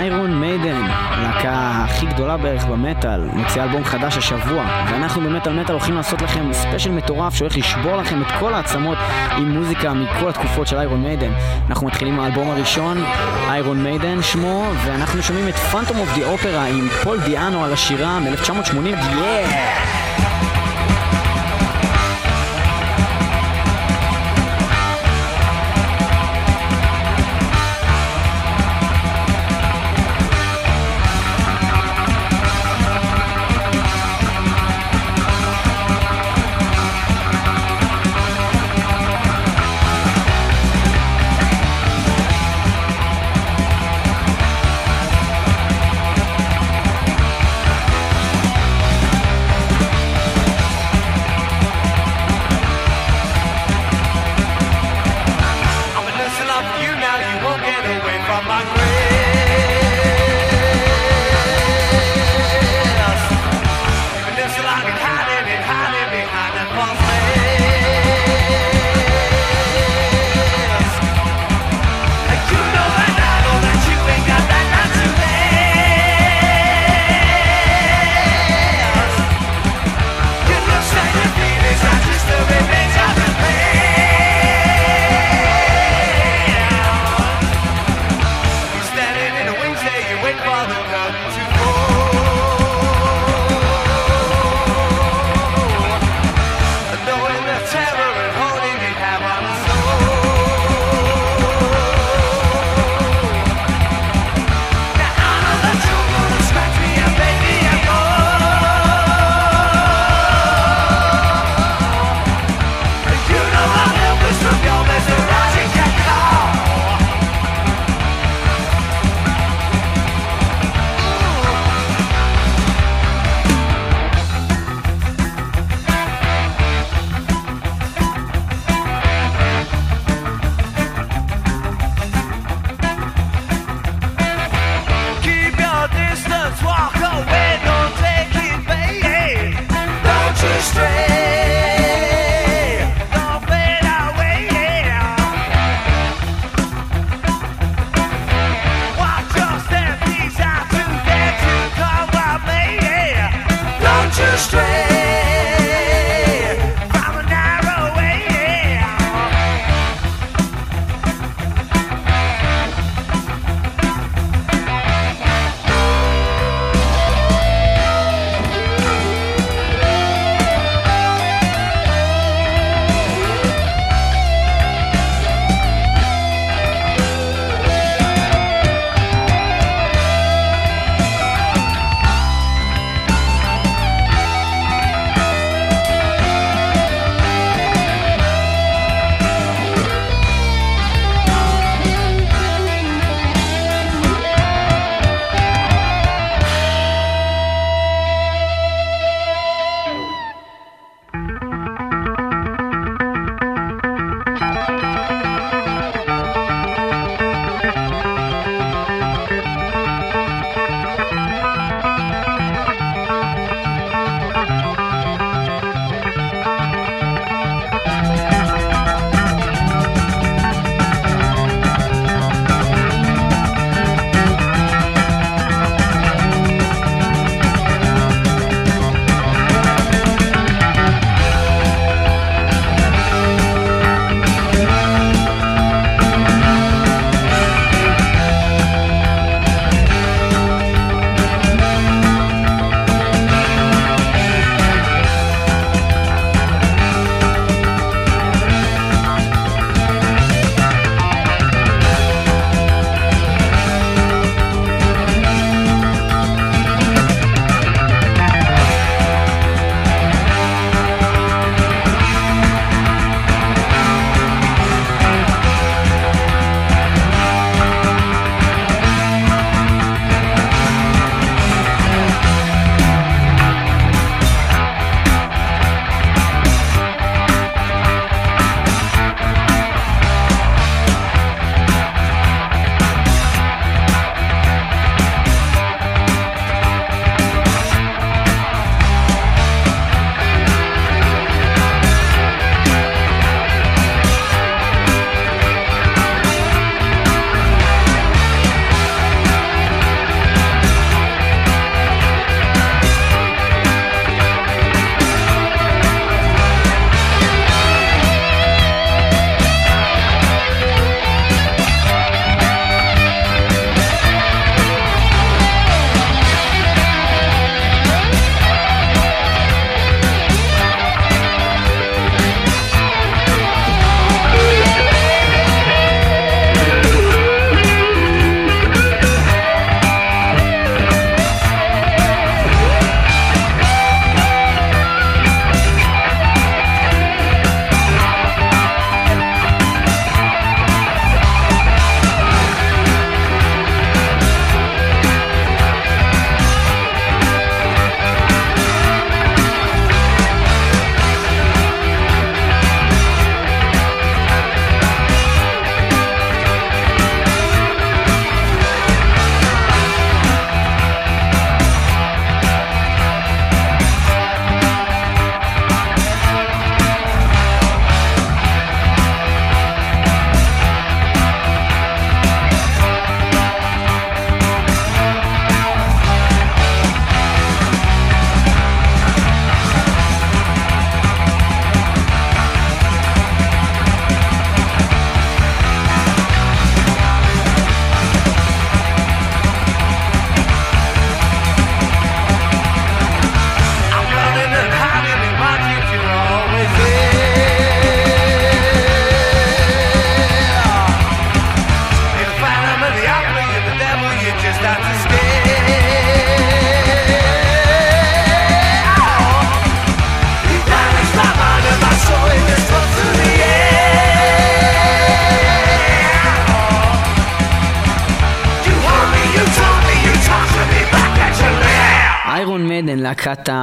איירון מיידן, הלהקה הכי גדולה בערך במטאל, מוציאה אלבום חדש השבוע, ואנחנו במטאל מטאל הולכים לעשות לכם ספיישל מטורף שהולך לשבור לכם את כל העצמות עם מוזיקה מכל התקופות של איירון מיידן. אנחנו מתחילים עם האלבום הראשון, איירון מיידן שמו, ואנחנו שומעים את Phantom of the Opera עם פול דיאנו על השירה מ-1980, yeah! איירון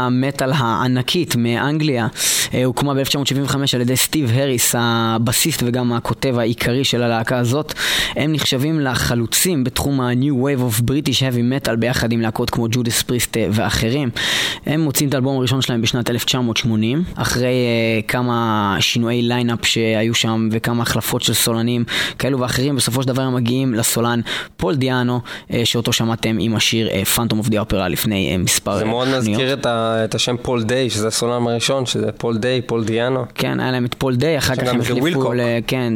המטאל הענקית מאנגליה, אה, הוקמה ב-1975 על ידי סטיב הריס, הבסיסט וגם הכותב העיקרי של הלהקה הזאת. הם נחשבים לחלוצים בתחום ה-New Wave of British Heavy Metal ביחד עם להקות כמו ג'ודס פריסט אה, ואחרים. הם מוצאים את האלבום הראשון שלהם בשנת 1980, אחרי uh, כמה שינויי lineup שהיו שם וכמה החלפות של סולנים כאלו ואחרים, בסופו של דבר הם מגיעים לסולן פול דיאנו, uh, שאותו שמעתם עם השיר Phantom of the Opera לפני uh, מספר... זה מאוד מזכיר את, ה, את השם פול דיי, שזה הסולן הראשון, שזה פול דיי, פול דיאנו. כן, היה להם את פול דיי, אחר כך הם החליפו ל... כן,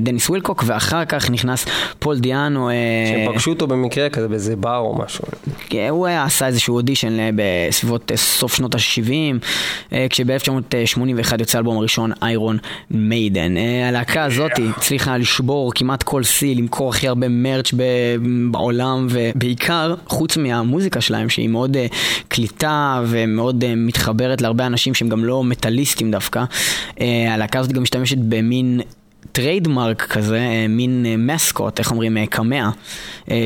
דניס ווילקוק, ואחר כך נכנס פול דיאנו. שהם פגשו אותו במקרה כזה באיזה בר או משהו. כן, הוא היה, עשה איזשהו אודישן בסביבות סוף שנות ה-70, כשב-1981 יוצא האלבום הראשון, איירון מיידן. הלהקה הזאת הצליחה לשבור כמעט כל שיא, למכור הכי הרבה merch בעולם, ובעיקר, חוץ מהמוזיקה שלהם, שהיא מאוד קליטה ומאוד מתחברת להרבה אנשים שהם גם לא מטאליסטים דווקא, הלהקה הזאת גם משתמשת במין... trademark כזה, אה, מין mascot, אה, איך אומרים, אה, קמע,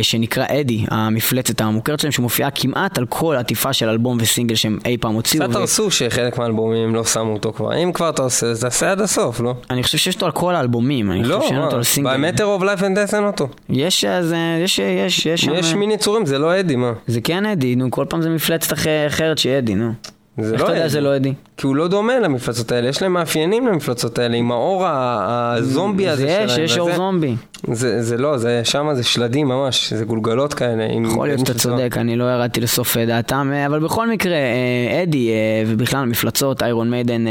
שנקרא אדי, המפלצת המוכרת שלהם, שמופיעה כמעט על כל עטיפה של אלבום וסינגל שהם אי פעם הוציאו. קצת הרסו ו... שחלק מהאלבומים לא שמו אותו כבר. אם כבר אתה עושה, תעשה עד הסוף, לא? אני חושב שיש אותו על כל האלבומים, אני לא, חושב שאין אותו על סינגל. ב Matter of Life and Death אין אותו. יש, אז, יש, יש, יש שם... יש מין יצורים, זה לא אדי, מה? זה כן אדי, נו, כל פעם זה מפלצת אחרת שהיא אדי, נו. זה איך לא אתה יודע. זה לא אדי? כי הוא לא דומה למפלצות האלה, יש להם מאפיינים למפלצות האלה, עם האור הזומבי הזה זה שלהם. יש, יש אור זומבי. זה, זה לא, זה שם זה שלדים ממש, זה גולגלות כאלה. יכול להיות שאתה של צודק, אני לא ירדתי לסוף אה, דעתם, אה, אבל בכל מקרה, אה, אדי ובכלל המפלצות, איירון מיידן,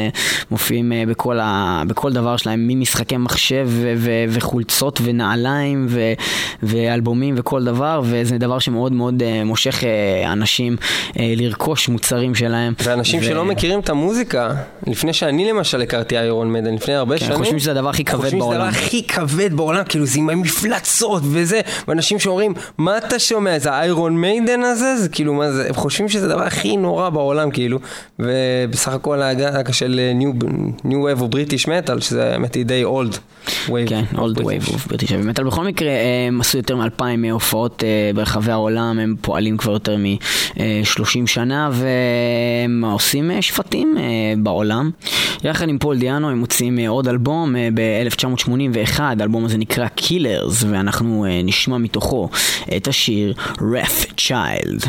מופיעים בכל, ה, בכל דבר שלהם, ממשחקי מחשב ו- ו- וחולצות ונעליים ו- ואלבומים וכל דבר, וזה דבר שמאוד מאוד מושך אנשים לרכוש מוצרים שלהם. ואנשים ו- שלא מכירים את המוזיקה, לפני שאני למשל הכרתי איירון מדן, לפני הרבה כן, שנים, חושבים שזה הדבר הכי כבד חושבים שזה בעולם. הדבר הכי כבד בעולם, כאילו זה עם המפלצות וזה, ואנשים שאומרים, מה אתה שומע, זה האיירון מיידן הזה? זה כאילו, מה זה, הם חושבים שזה הדבר הכי נורא בעולם, כאילו, ובסך הכל הגל של אה, New Wave of British Metal, שזה האמת היא די old. כן, Old Wave of British Metal. בכל מקרה, הם עשו יותר מאלפיים הופעות אה, ברחבי העולם, הם פועלים כבר יותר מ-30 שנה, והם עושים אה, שפטים אה, בעולם. יחד עם פול דיאנו הם מוציאים אה, עוד אלבום ב-1981, האלבום הזה נקרא Killers, ואנחנו אה, נשמע מתוכו את השיר Wrathchild.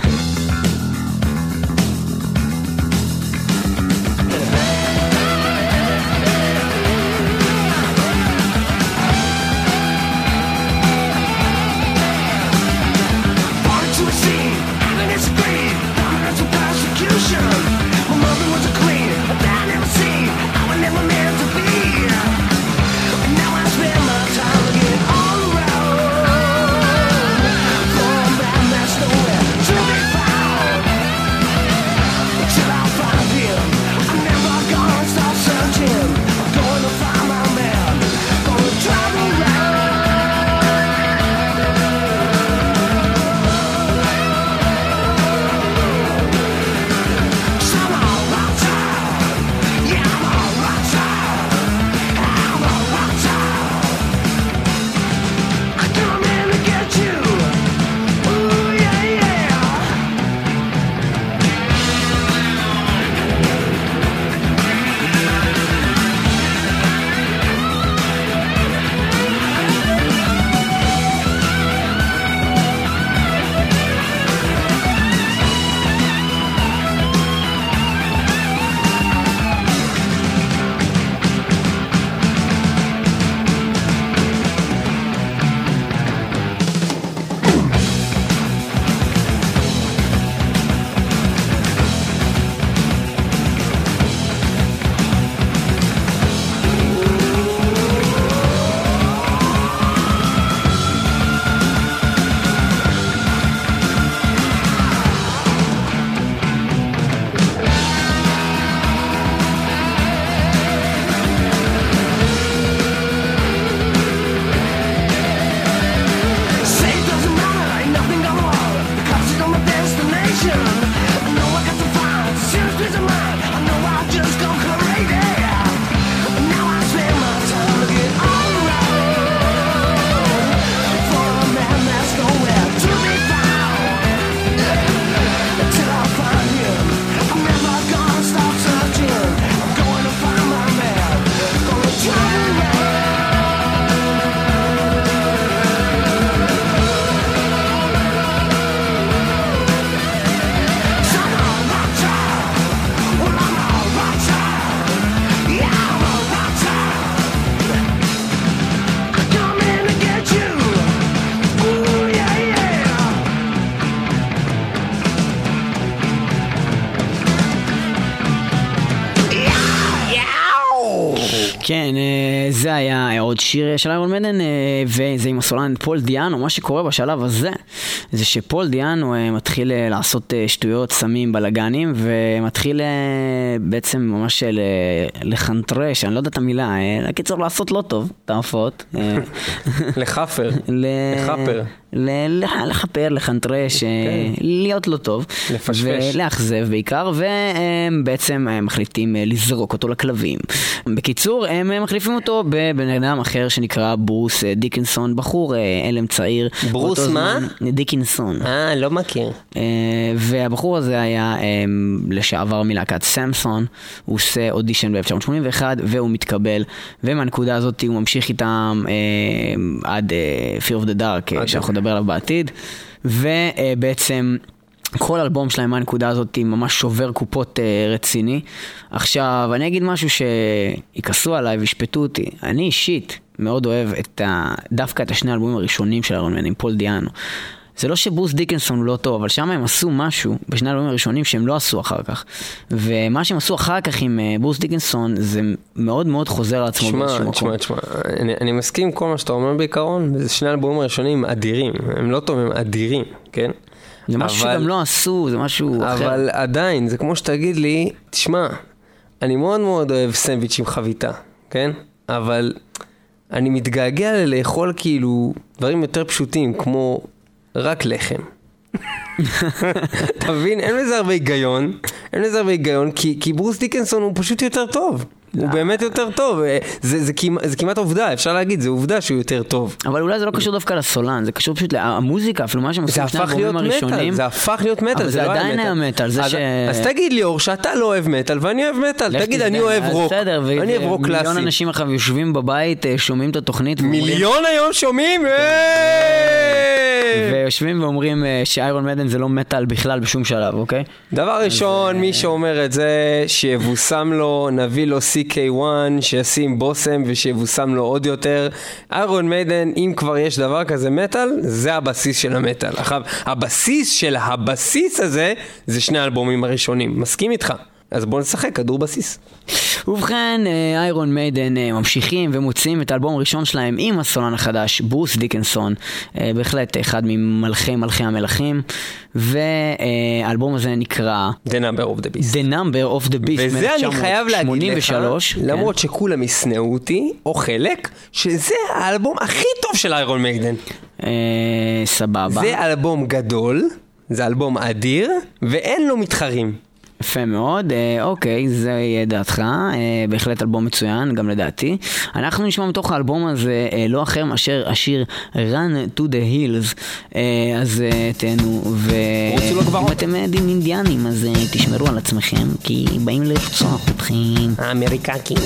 היה עוד שיר של איירון מדן, אה, וזה עם הסולן פול דיאנו. מה שקורה בשלב הזה, זה שפול דיאנו אה, מתחיל אה, לעשות אה, שטויות, סמים, בלאגנים, ומתחיל אה, בעצם ממש אה, לחנטרש, אני לא יודע את המילה, אה, בקיצור לעשות לא טוב, את ההופעות. אה, לחאפר. לחאפר. לכפר, לחנטרש, אה, להיות לא טוב. לפשפש. ולאכזב בעיקר, והם בעצם אה, מחליטים אה, לזרוק אותו לכלבים. בקיצור, הם מחליפים אותו בבן אדם אחר שנקרא ברוס דיקנסון, בחור הלם צעיר. ברוס מה? זמן- דיקנסון. אה, לא מכיר. והבחור הזה היה לשעבר מלהקת סמסון, הוא עושה אודישן ב-1981 והוא מתקבל, ומהנקודה הזאת הוא ממשיך איתם עד Fear of the Dark, שאנחנו נדבר עליו בעתיד, ובעצם... כל אלבום שלהם מהנקודה הזאת ממש שובר קופות אה, רציני. עכשיו, אני אגיד משהו שיכעסו עליי וישפטו אותי. אני אישית מאוד אוהב את ה... דווקא את השני האלבומים הראשונים של איירון מן עם פול דיאנו. זה לא שברוס דיקנסון לא טוב, אבל שם הם עשו משהו בשני האלבומים הראשונים שהם לא עשו אחר כך. ומה שהם עשו אחר כך עם אה, ברוס דיקנסון זה מאוד מאוד חוזר על עצמו באיזשהו מקום. תשמע, תשמע, אני, אני מסכים עם כל מה שאתה אומר בעיקרון, וזה שני האלבומים הראשונים אדירים, הם לא טובים, הם אדירים, כן? זה משהו אבל- שגם לא עשו, זה משהו אחר. אבל עדיין, זה כמו שתגיד לי, תשמע, אני מאוד מאוד אוהב סנדוויץ' עם חביתה, כן? אבל אני מתגעגע ללאכול כאילו דברים יותר פשוטים, כמו רק לחם. אתה מבין? אין לזה הרבה היגיון, אין לזה הרבה היגיון, כי, כי ברוס דיקנסון הוא פשוט יותר טוב. הוא באמת יותר טוב, אה, זה, זה, כמעט, זה כמעט עובדה, אפשר להגיד, זה עובדה שהוא יותר טוב. אבל אולי זה לא קשור דווקא לסולן, זה קשור פשוט למוזיקה, אפילו מה שהם זה הפך להיות האלבומים הראשונים. מטאל, זה הפך להיות מטאל, אבל זה זה לא עדיין היה מטאל, זה אז, ש- אז תגיד לי אור שאתה לא אוהב מטאל ואני אוהב מטאל, תגיד אני אוהב רוק, אני אוהב רוק מיליון קלאסי. אנשים עכשיו יושבים בבית, אה, שומעים את התוכנית. מיליון היום שומעים? היי! ויושבים ואומרים אה, שאיירון מדן זה לא מטאל בכלל בשום שלב, אוקיי? דבר ראשון, אה, מי שאומר את זה, שיבושם לו, נביא לו CK1, שישים בושם ושיבושם לו עוד יותר. איירון מיידן, אם כבר יש דבר כזה מטאל, זה הבסיס של המטאל. עכשיו, הבסיס של הבסיס הזה, זה שני האלבומים הראשונים. מסכים איתך? אז בוא נשחק כדור בסיס. ובכן, אה, איירון מיידן אה, ממשיכים ומוציאים את האלבום הראשון שלהם עם הסולן החדש, ברוס דיקנסון, אה, בהחלט אחד ממלכי מלכי המלכים, והאלבום הזה נקרא The number of the beast. The Number of the Beast וזה אני חייב להגיד לך, מ-1983. למרות שכולם ישנאו אותי, או חלק, שזה האלבום הכי טוב של איירון מיידן. אה, סבבה. זה אלבום גדול, זה אלבום אדיר, ואין לו מתחרים. יפה מאוד, אה, אוקיי, זה יהיה דעתך, אה, בהחלט אלבום מצוין, גם לדעתי. אנחנו נשמע מתוך האלבום הזה אה, לא אחר מאשר השיר Run to the Hills, אז תהנו. ואם אתם עדים אינדיאנים אז תשמרו על עצמכם, כי באים לרצוח אתכם. האמריקקים.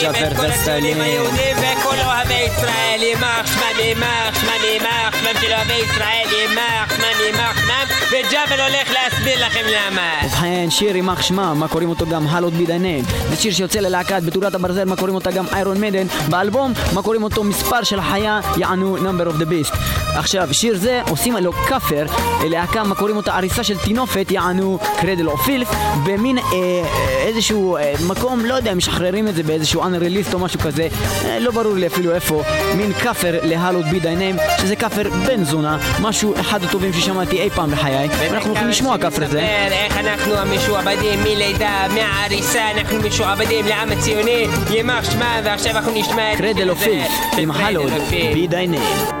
ג'אבר וסטיילים. וכל אוהבי ישראל, יימח שמם, יימח שמם, יימח שמם של אוהבי ישראל, יימח שמם, יימח שמם, וג'אבל הולך להסביר לכם למה. ובכן, שיר יימח שמם, מה קוראים אותו גם Hallowed Be Thy Name. זה שיר שיוצא ללהקת בתולת הברזל, מה קוראים אותה גם Iron Maiden. באלבום, מה קוראים אותו מספר של החיה, יענו Number of the Beast. עכשיו, שיר זה עושים לו קאבר, להקה, מה קוראים אותה עריסה של טינופת, יענו Cradle of Filth, במין אה, איזשהו אה, מקום, לא יודע, משחררים את זה באיזשהו unreleased או משהו כזה, אה, לא ברור לי אפילו איפה, מין כאפר להלוד בי דיינם, שזה כאפר בן זונה, משהו אחד הטובים ששמעתי אי פעם בחיי, ואנחנו הולכים לשמוע כאפר זה. איך אנחנו המשועבדים מלידה, מהעריסה, אנחנו משועבדים לעם הציוני, יימח שמם, ועכשיו אנחנו נשמע את... קרדל או. פילף, עם הלוד. בי. They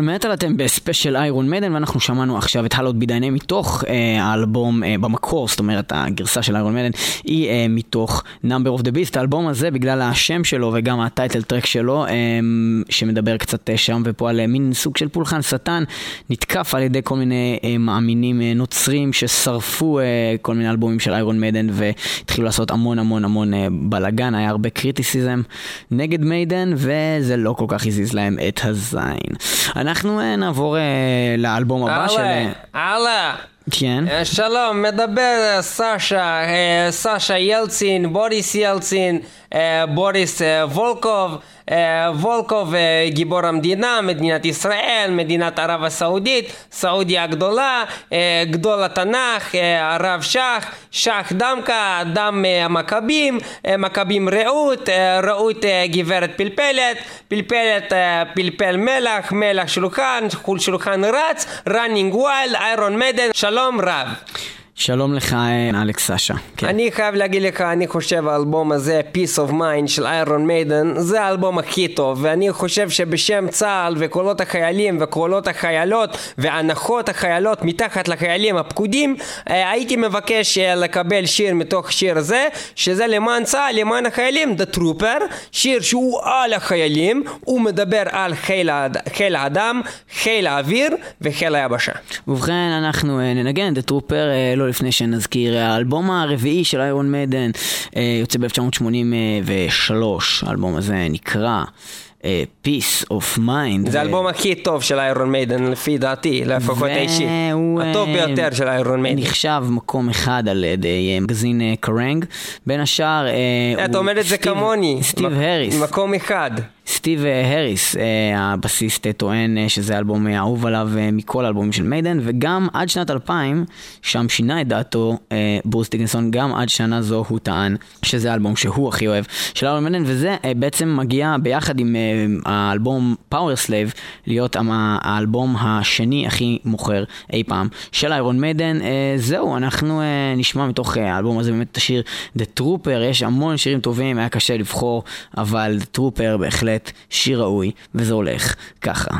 במטאל מטאל אתם בספיישל Iron Maiden ואנחנו שמענו עכשיו את Hallowed Be Thy Name מתוך אה, האלבום במקור, זאת אומרת הגרסה של Iron Maiden היא אה, מתוך Number of the Beast, האלבום הזה בגלל השם שלו וגם ה title track שלו אה, שמדבר קצת אה, שם ופה על אה, מין סוג של פולחן שטן, נתקף על ידי כל מיני אה, מאמינים אה, נוצרים ששרפו אה, כל מיני אלבומים של Iron Maiden והתחילו לעשות המון המון המון אה, בלאגן, היה הרבה criticism נגד מיידן וזה לא כל כך הזיז להם את הזין. אנחנו אה, נעבור אה, לאלבום הבא של... אה, הלאה, הלאה. כן. אה, שלום, מדבר אה, סשה, אה, סשה ילצין, בוריס ילצין, בוריס אה, וולקוב. אה, וולקוב אה, גיבור המדינה, מדינת ישראל, מדינת ערב הסעודית, סעודיה הגדולה, אה, גדול התנ"ך, אה, הרב שח, שח דמקה, דם אה, המכבים, אה, מכבים רעות, אה, רעות אה, גברת פלפלת, פלפלת אה, פלפל מלח, מלח שולחן, שולחן רץ, running wild, איירון מדן, שלום רב. שלום לך, אלכס סשה. כן. אני חייב להגיד לך, אני חושב האלבום הזה, Peace of Mind של איירון מיידן, זה האלבום הכי טוב, ואני חושב שבשם צה"ל וקולות החיילים וקולות החיילות והנחות החיילות מתחת לחיילים הפקודים, אה, הייתי מבקש אה, לקבל שיר מתוך שיר זה, שזה למען צה"ל, למען החיילים, The Trooper, שיר שהוא על החיילים, הוא מדבר על חיל, האד... חיל האדם, חיל האוויר וחיל היבשה. ובכן, אנחנו אה, ננגן טרופר, אה, לא לפני שנזכיר, האלבום הרביעי של איירון מדן אה, יוצא ב-1983, האלבום הזה נקרא אה, Peace of Mind. זה האלבום הכי טוב של איירון מיידן לפי דעתי, לפחות האישי. והוא, הטוב אה, ביותר של איירון מיידן. נחשב מקום אחד על ידי אה, מגזין אה, Kerrang. בין השאר, אה, את זה סטיב- כמוני. סטיב הריס. מקום אחד. סטיב אה, הריס, אה, הבסיסט, אה, טוען שזה האלבום אה, האהוב עליו מכל האלבומים של Maiden, וגם עד שנת 2000, שם שינה את דעתו ברוס דיקינסון, גם עד שנה זו הוא טען שזה האלבום שהוא הכי אוהב של Iron Maiden, וזה בעצם מגיע ביחד עם האלבום Powerslave, להיות האלבום השני הכי מוכר אי פעם של איירון מיידן. זהו, אנחנו נשמע מתוך האלבום הזה באמת את השיר The Trooper, יש המון שירים טובים, היה קשה לבחור, אבל The Trooper בהחלט שיר ראוי, וזה הולך ככה.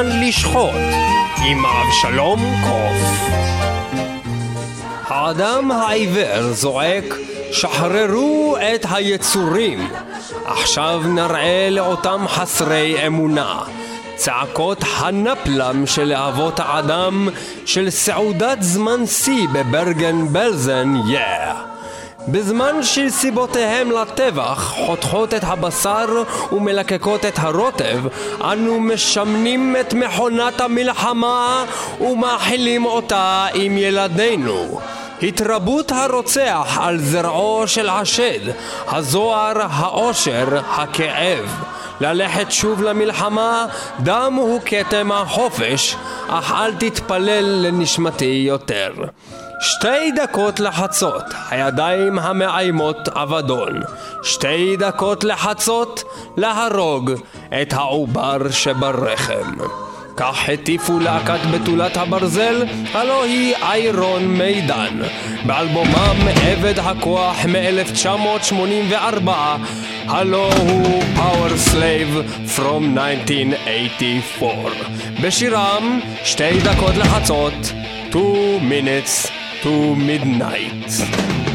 הזמן לשחוט עם אבשלום קוף. האדם העיוור זועק, שחררו את היצורים. עכשיו נראה לאותם חסרי אמונה. צעקות הנפלם של אהבות האדם של סעודת זמן שיא בברגן בלזן, יאה. בזמן שסיבותיהם לטבח חותכות את הבשר ומלקקות את הרוטב, אנו משמנים את מכונת המלחמה ומאכילים אותה עם ילדינו. התרבות הרוצח על זרעו של השד, הזוהר, האושר, הכאב. ללכת שוב למלחמה, דם הוא כתם החופש, אך אל תתפלל לנשמתי יותר. שתי דקות לחצות, הידיים המאיימות אבדון. שתי דקות לחצות, להרוג את העובר שברחם. כך הטיפו להקת בתולת הברזל, הלא היא איירון מידן. באלבומם עבד הכוח מ-1984, הלא הוא Power Slave From 1984. בשירם, שתי דקות לחצות, 2 minutes to midnight.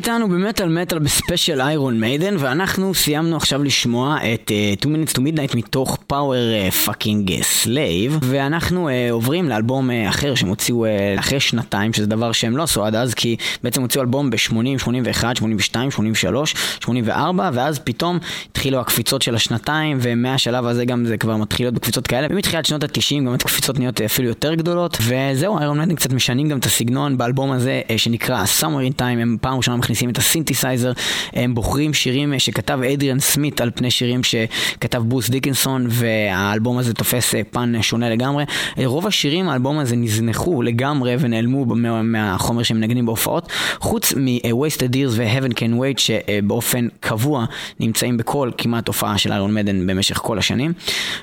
איתנו במטאל מטאל בספיישל Iron Maiden ואנחנו סיימנו עכשיו לשמוע את אה, 2 Minutes to Midnight מתוך Power פאקינג uh, Slave ואנחנו אה, עוברים לאלבום אה, אחר שהם הוציאו אה, אחרי שנתיים שזה דבר שהם לא עשו עד אז כי בעצם הוציאו אלבום ב-80, 81, 82, 83, 84 ואז פתאום התחילו הקפיצות של השנתיים ומהשלב הזה גם זה כבר מתחיל להיות בקפיצות כאלה. ומתחילת שנות ה-90 גם הקפיצות נהיות אפילו יותר גדולות וזהו Iron Maiden קצת משנים גם את הסגנון באלבום הזה אה, שנקרא Somewhere in Time הם פעם ראשונה מכניסים את הסינתסייזר, הם בוחרים שירים שכתב אדריאן סמית על פני שירים שכתב בוס דיקנסון, והאלבום הזה תופס אה, פן שונה לגמרי. אה, רוב השירים האלבום הזה נזנחו לגמרי ונעלמו מהחומר שהם מנגנים בהופעות, חוץ מ-Wasted Years ו-Heaven Can Wait שבאופן קבוע נמצאים בכל כמעט הופעה של איירון מדן במשך כל השנים.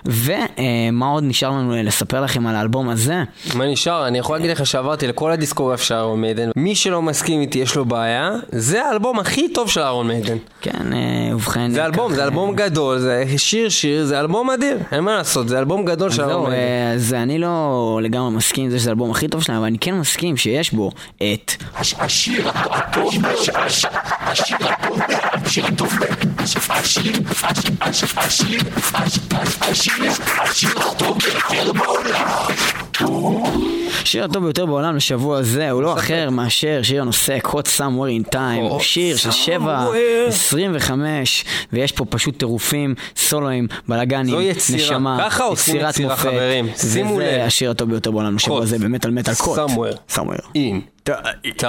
ומה עוד נשאר לנו לספר לכם על האלבום הזה? מה נשאר? אני יכול להגיד לך שעברתי לכל הדיסקוגרף של איירון מיידן. מי שלא מסכים איתי יש לו בעיה, זה האלבום הכי טוב של אהרון מיידן. כן, אה, ובכן... זה אלבום, זה אלבום גדול, זה שיר שיר, זה אלבום אדיר, אין מה לעשות, זה אלבום גדול של אהרון מיידן. אה, אז אני לא לגמרי מסכים עם זה שזה האלבום הכי טוב שלהם, אבל אני כן מסכים שיש בו את... השיר הטוב, השיר הטוב, השיר הטוב, השיר השיר הטוב ביותר בעולם. השיר הטוב ביותר בעולם לשבוע הזה הוא לא אחר מאשר שיר הנושא Caught Somewhere in Time, שיר של 7, 25, ויש פה פשוט טירופים, סולואים, בלאגנים. נשמה, יצירת מופת. חברים. שימו לב. השיר הטוב ביותר בעולם לשבוע. הזה, באמת על מטאל קוט. Somewhere. Somewhere. In time.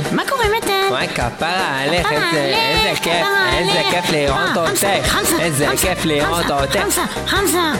מטאל. מה קורה מטל? וואי, כפרה עליך, איזה כיף, איזה. כיף לראות אותך. איזה כיף לראות אותך. חמסה, חמסה,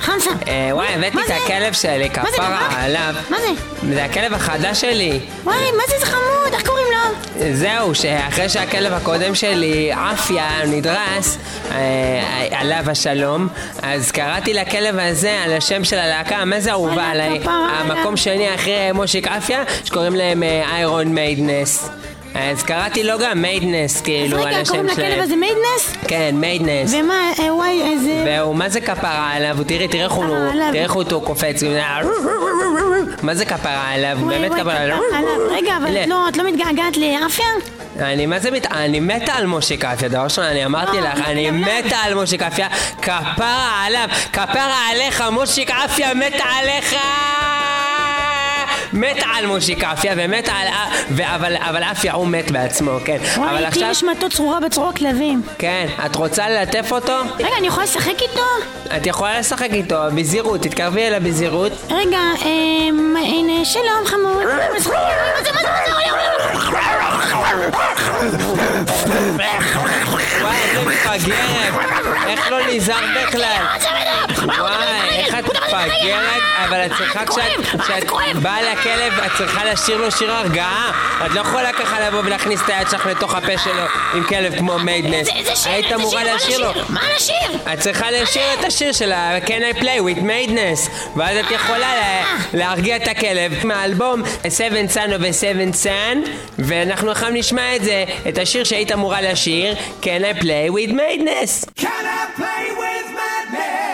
חמסה. אה, וואי, הבאתי מה את זה? הכלב שלי, כפרה? עליו. מה זה? זה הכלב החדש שלי. וואי, מה זה, זה חמוד, איך קוראים לו? זהו, שאחרי שהכלב הקודם שלי, עפיה, נדרס, אה, עליו השלום, אז קראתי לכלב הזה על השם של הלהקה, מה זה אהובה עליי? המקום. שני אחרי מושיק עפיה, שקוראים להם Iron Maidens. אז קראתי לו גם מיידנס, אז כאילו, על רגע, השם קוראים לכלב שלהם. הזה מיידנס? כן, מיידנס. ומה, אה, וואי, איזה... והוא, מה זה כפרה עליו? תראי, תראה איך הוא, עליו. תראה איך הוא קופץ. מה זה כפרה עליו? באמת כפרה עליו. רגע, אבל לא, את לא מתגעגעת לעפיה? אני מה זה מת... אני מתה על מושיק עפיה, דבר ראשון, אני אמרתי לא, לך, אני. מתה על מושיק עפיה, כפרה עליו, כפרה עליך, מושיק עפיה מתה עליך! מת על משה קפיה ומת על... ו- אבל, אבל אפיה הוא מת בעצמו, כן. אבל וואי, עכשיו... תהיי נשמתו צרורה בצרור כלבים. כן, את רוצה ללטף אותו? רגע, אני יכולה לשחק איתו? את יכולה לשחק איתו, בזהירות, תתקרבי אליו בזהירות. רגע, אמ, הנה, שלום חמוד. וואי, איזה מפגרת! איך לא נזהר בכלל? וואי, איך את מפגרת? אבל את צריכה כשאת כשאת באה לכלב, את צריכה לשיר לו שיר הרגעה. את לא יכולה ככה לבוא ולהכניס את היד שלך לתוך הפה שלו עם כלב כמו מיידנס. איזה- שיר, היית אמורה לשיר לו. מה לשיר? את צריכה לשיר את השיר של ה- Can I Play with Madness ואז את יכולה לה- להרגיע את הכלב מהאלבום A Seventh Son of a Seventh Son ואנחנו עכשיו נשמע את זה, את השיר שהיית אמורה לשיר Can I play with maidness Can I play with madness?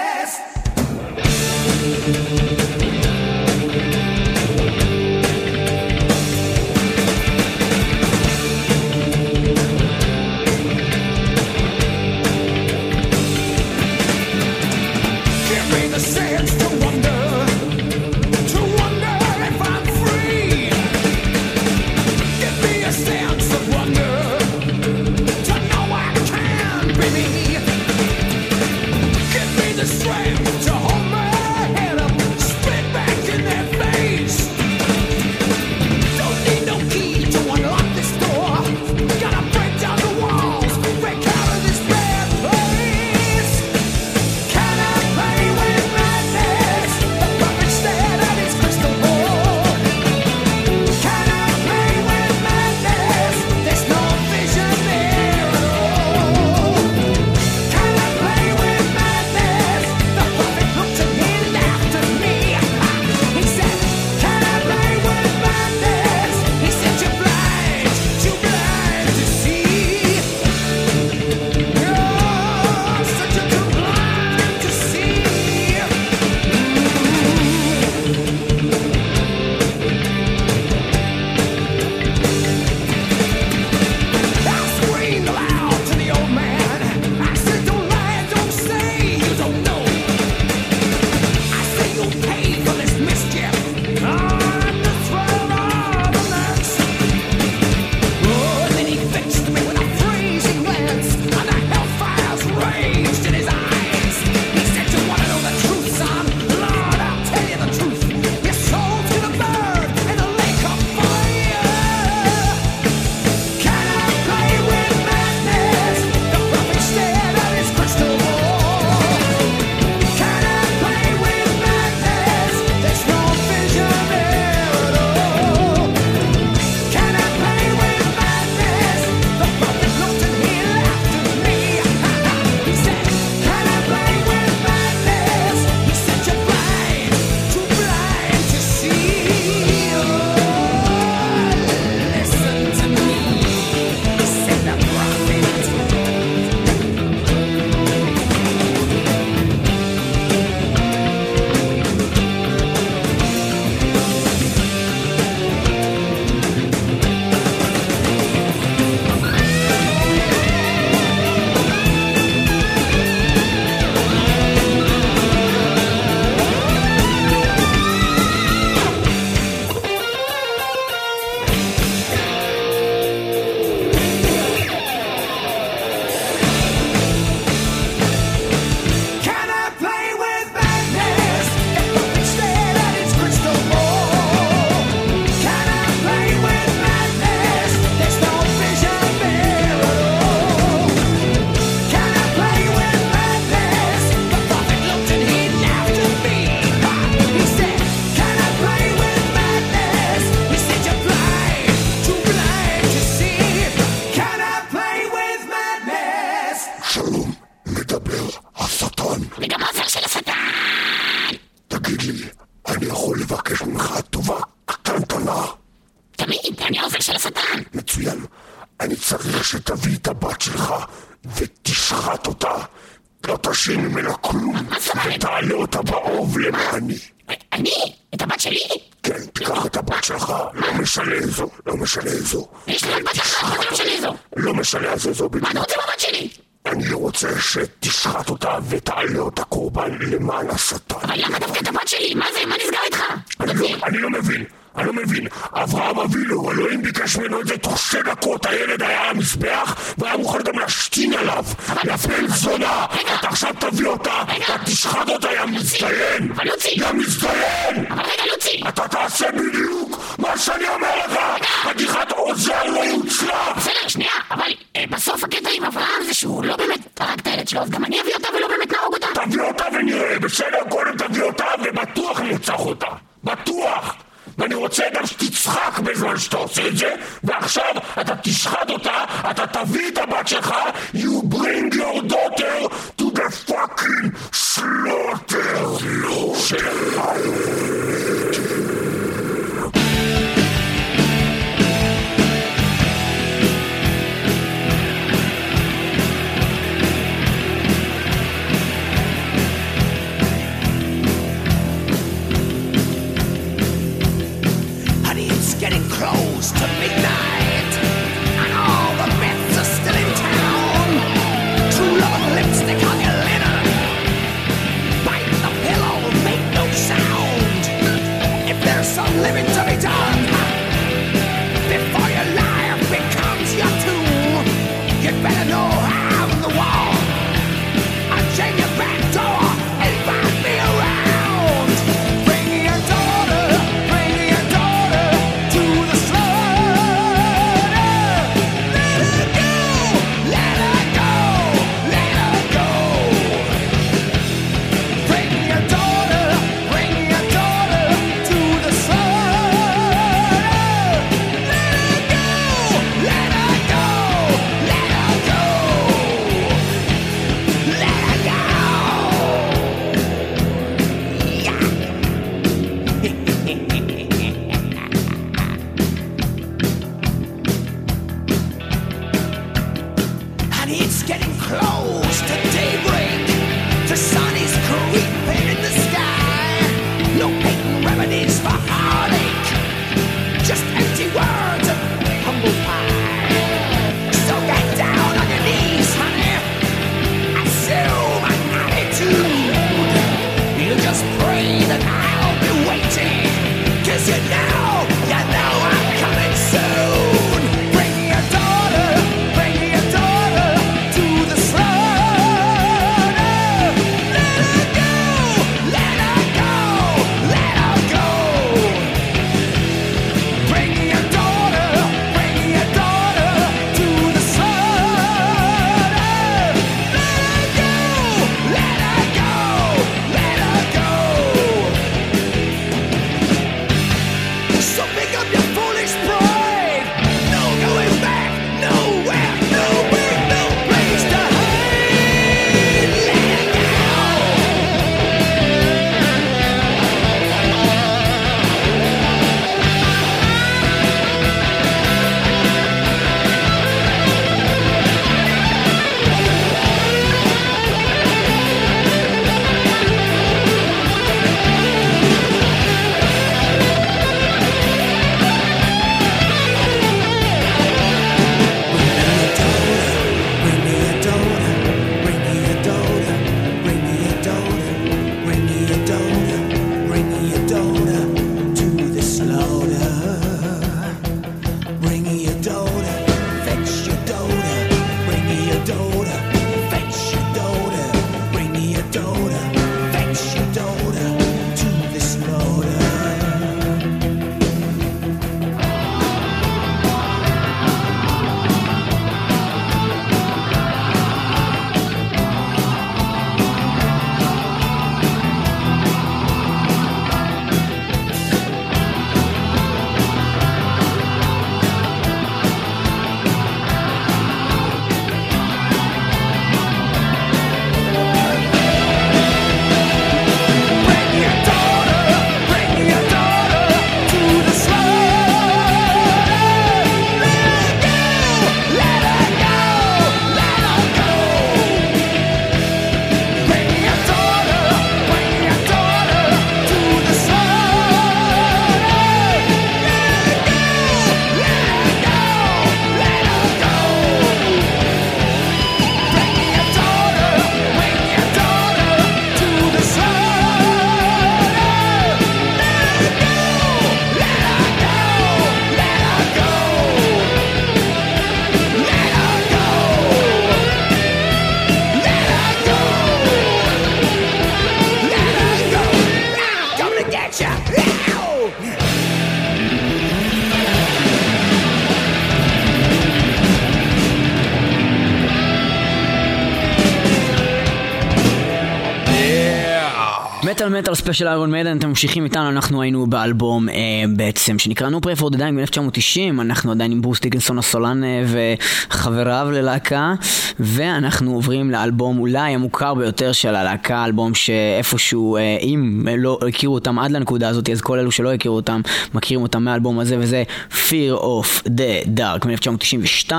מטאל מטאל ספיישל Iron Maiden, אתם ממשיכים איתנו, אנחנו היינו באלבום אה, בעצם שנקרא for the Dying ב-1990, אנחנו עדיין עם ברוס דיקינסון הסולן אה, וחבריו ללהקה, ואנחנו עוברים לאלבום אולי המוכר ביותר של הלהקה, אלבום שאיפשהו, אה, אם לא הכירו אותם עד לנקודה הזאת, אז כל אלו שלא הכירו אותם, מכירים אותם מהאלבום הזה, וזה Fear of the Dark מ-1992.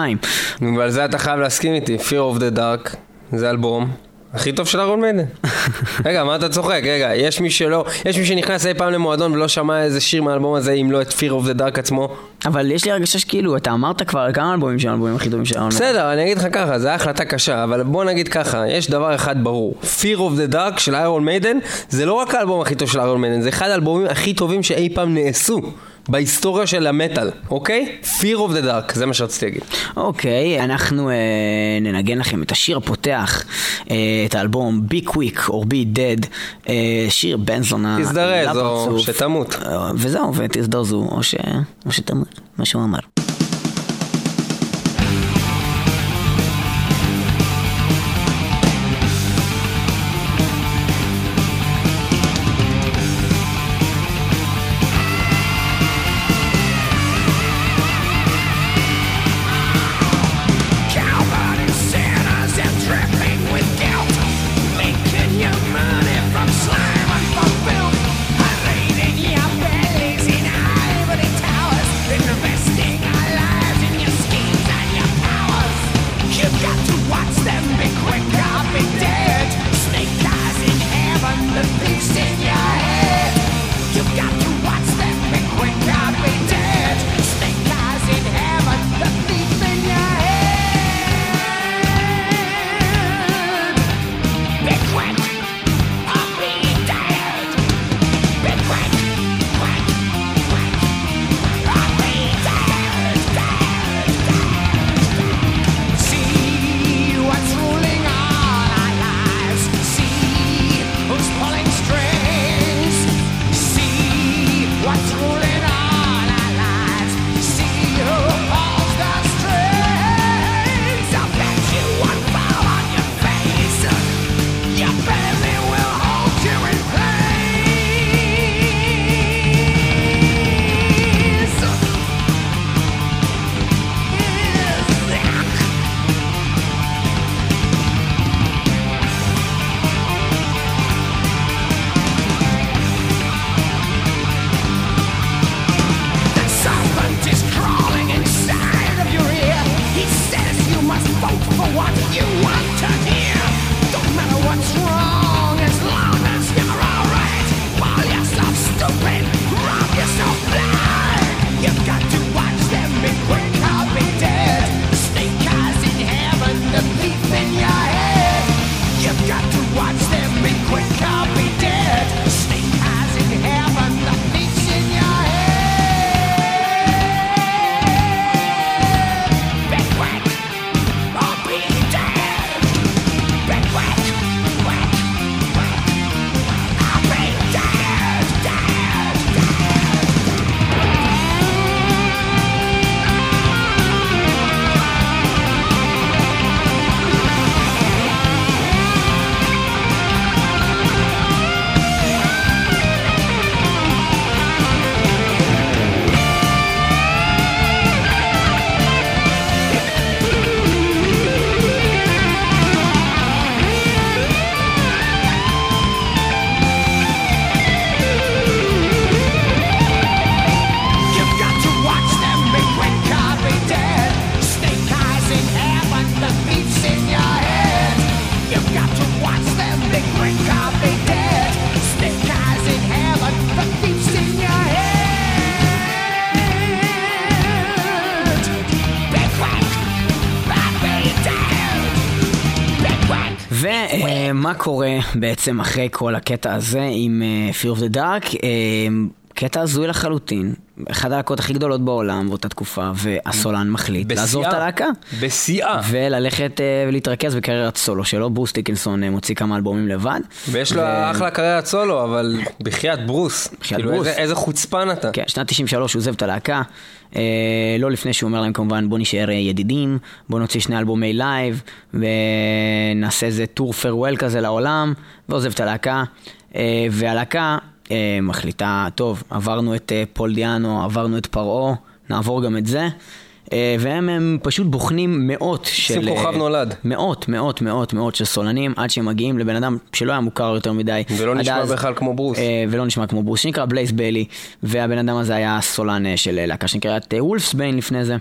ועל זה אתה חייב להסכים איתי, Fear of the Dark, זה אלבום. הכי טוב של אהרון מיידן. רגע, מה אתה צוחק? רגע, יש מי שלא, יש מי שנכנס אי פעם למועדון ולא שמע איזה שיר מהאלבום הזה, אם לא את Fear of the Dark עצמו? אבל יש לי הרגשה שכאילו, אתה אמרת כבר כמה אלבומים שהם האלבומים הכי טובים של מיידן. בסדר, אני אגיד לך ככה, זו הייתה החלטה קשה, אבל בוא נגיד ככה, יש דבר אחד ברור. Fear of the Dark של איירון מיידן, זה לא רק האלבום הכי טוב של איירון מיידן, זה אחד האלבומים הכי טובים שאי פעם נעשו. בהיסטוריה של המטאל, אוקיי? Fear of the Dark, זה מה שרציתי להגיד. אוקיי, אנחנו אה, ננגן לכם את השיר הפותח, אה, את האלבום Be Quick or Be Dead, אה, שיר בן זונה. תזדרז, או לפרצוף. שתמות. אה, וזהו, ותזדרזו, או, ש... או שתמות, מה שהוא אמר. ומה קורה בעצם אחרי כל הקטע הזה עם אה, Fear of the Dark? קטע הזוי לחלוטין, אחת הלהקות הכי גדולות בעולם באותה תקופה, והסולן מחליט לעזוב את הלהקה. בשיאה. וללכת אה, ולהתרכז בקריירת סולו שלו, ברוס דיקנסון אה, מוציא כמה אלבומים לבד. ויש לו ו- אחלה קריירת סולו, אבל בחייאת ברוס. בחייאת כאילו, ברוס. איזה- איזה חוצפן אתה. כן, שנת 93 הוא עוזב את הלהקה, אה, לא לפני שהוא אומר להם כמובן בוא נשאר אה, ידידים, בוא נוציא שני אלבומי לייב, ונעשה איזה tour farewell כזה לעולם, ועוזב את הלהקה. והלהקה אה, מחליטה, טוב, עברנו את אה, פול דיאנו, עברנו את פרעה, נעבור גם את זה. אה, והם הם פשוט בוחנים מאות של... עושים כוכב אה, נולד. מאות, מאות, מאות, מאות של סולנים, עד שהם מגיעים לבן אדם שלא היה מוכר יותר מדי. ולא נשמע אז, בכלל כמו ברוס. אה, ולא נשמע כמו ברוס, שנקרא בלייז ביילי, והבן אדם הזה היה סולן אה, של אה, להקה שנקראת אה, Wolfsbane לפני זה,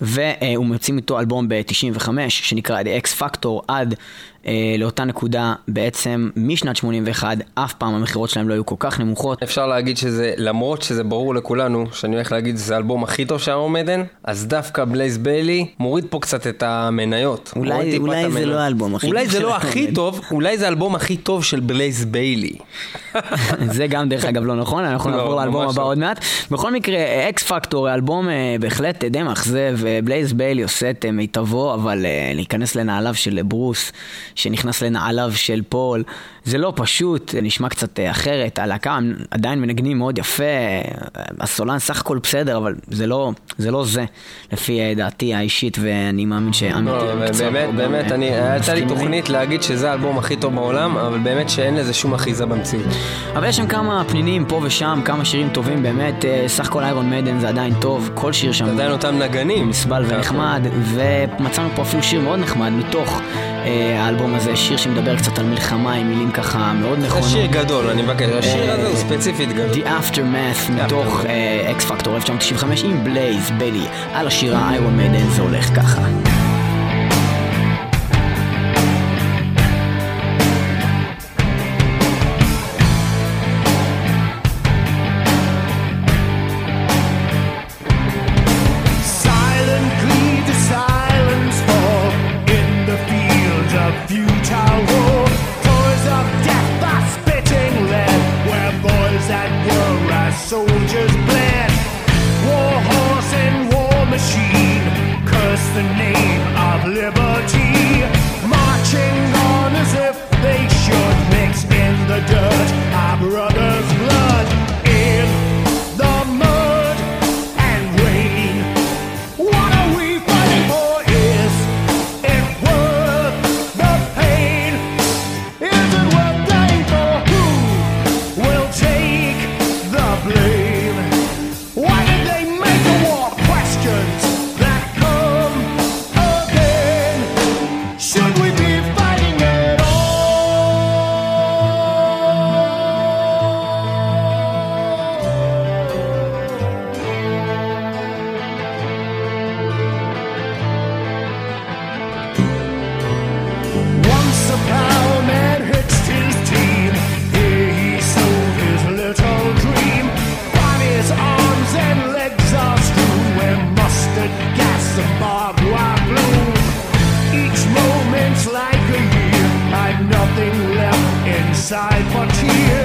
והוא מוציא איתו אלבום ב-95 שנקרא The X Factor עד אה, לאותה נקודה בעצם משנת 81, אף פעם המכירות שלהם לא היו כל כך נמוכות. אפשר להגיד שזה, למרות שזה ברור לכולנו, שאני הולך להגיד שזה האלבום הכי טוב של איירון מיידן, אז דווקא בלייז ביילי מוריד פה קצת את המניות. אולי- אולי זה. לא האלבום הכי אולי זה לא הכי. טוב, אולי זה האלבום הכי טוב של בלייז ביילי. זה גם דרך אגב לא נכון, אנחנו לא, נעבור לאלבום הבא לא. עוד מעט. בכל מקרה, X Factor, האלבום אה, בהחלט די מאכזב, אה, בלייז ביילי עושה את אה, מיטבו, אבל אה, להיכנס לנעליו של ברוס, שנכנס לנעליו של פול, זה לא פשוט, זה נשמע קצת אה, אחרת, הלהקה עדיין מנגנים מאוד יפה, אה, הסולן סך הכל בסדר, אבל זה לא זה, לא זה לפי אה, דעתי האישית, ואני מאמין לא, במקצוע באמת, גם, באמת, אה, אני, הייתה לי. תוכנית להגיד שזה האלבום הכי טוב בעולם, אבל באמת שאין לזה שום אחיזה במציאות. אבל יש שם כמה פנינים פה ושם, כמה שירים טובים באמת, אה, סך הכל איירון מיידן זה עדיין טוב, כל שיר שם עדיין אותם נגנים. נסבל ונחמד, ומצאנו פה אפילו שיר מאוד נחמד מתוך אה, האלבום הזה, שיר שמדבר קצת על מלחמה עם מילים ככה מאוד זה נכונות. שיר גדול, אני מבקש, השיר אה, הזה הוא ספציפית גדול. The Aftermath מתוך אקס פקטור 1995 עם בלייז בלי על השירה איירון מיידן זה הולך ככה. Zeit von Tieren.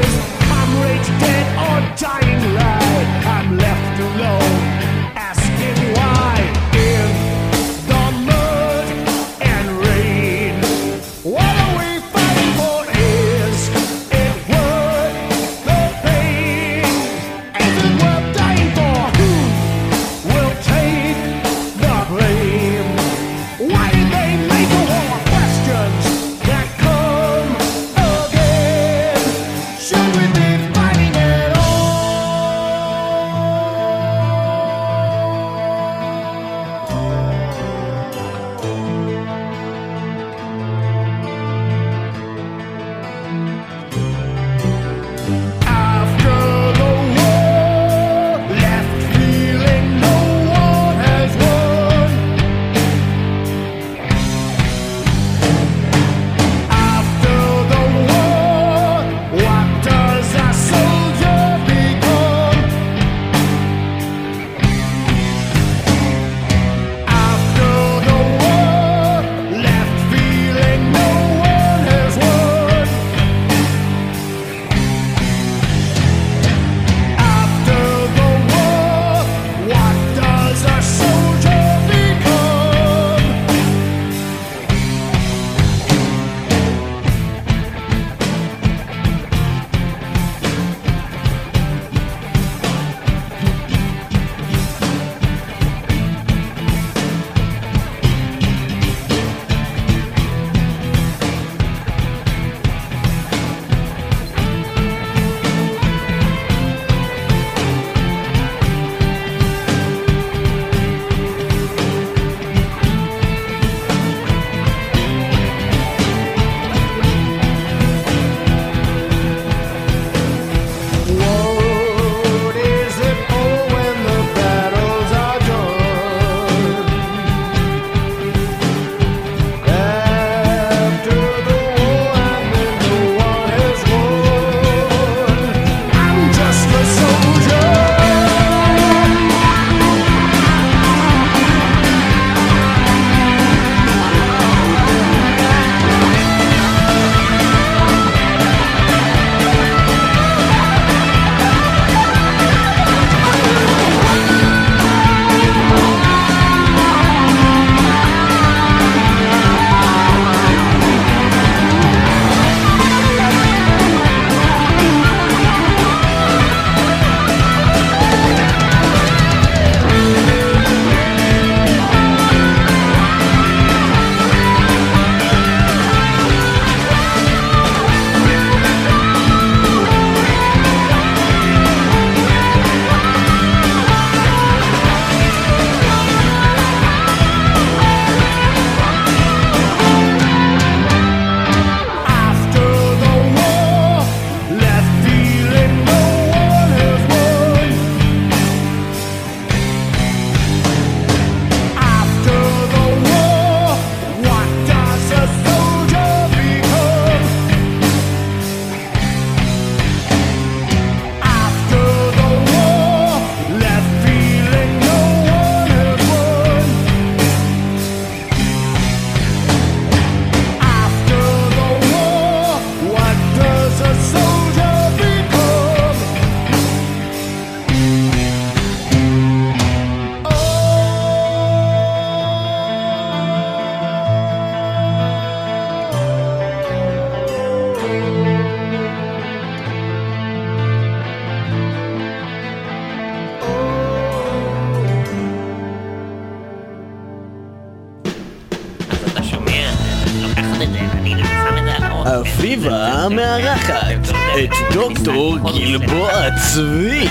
את דוקטור גלבוע צבי.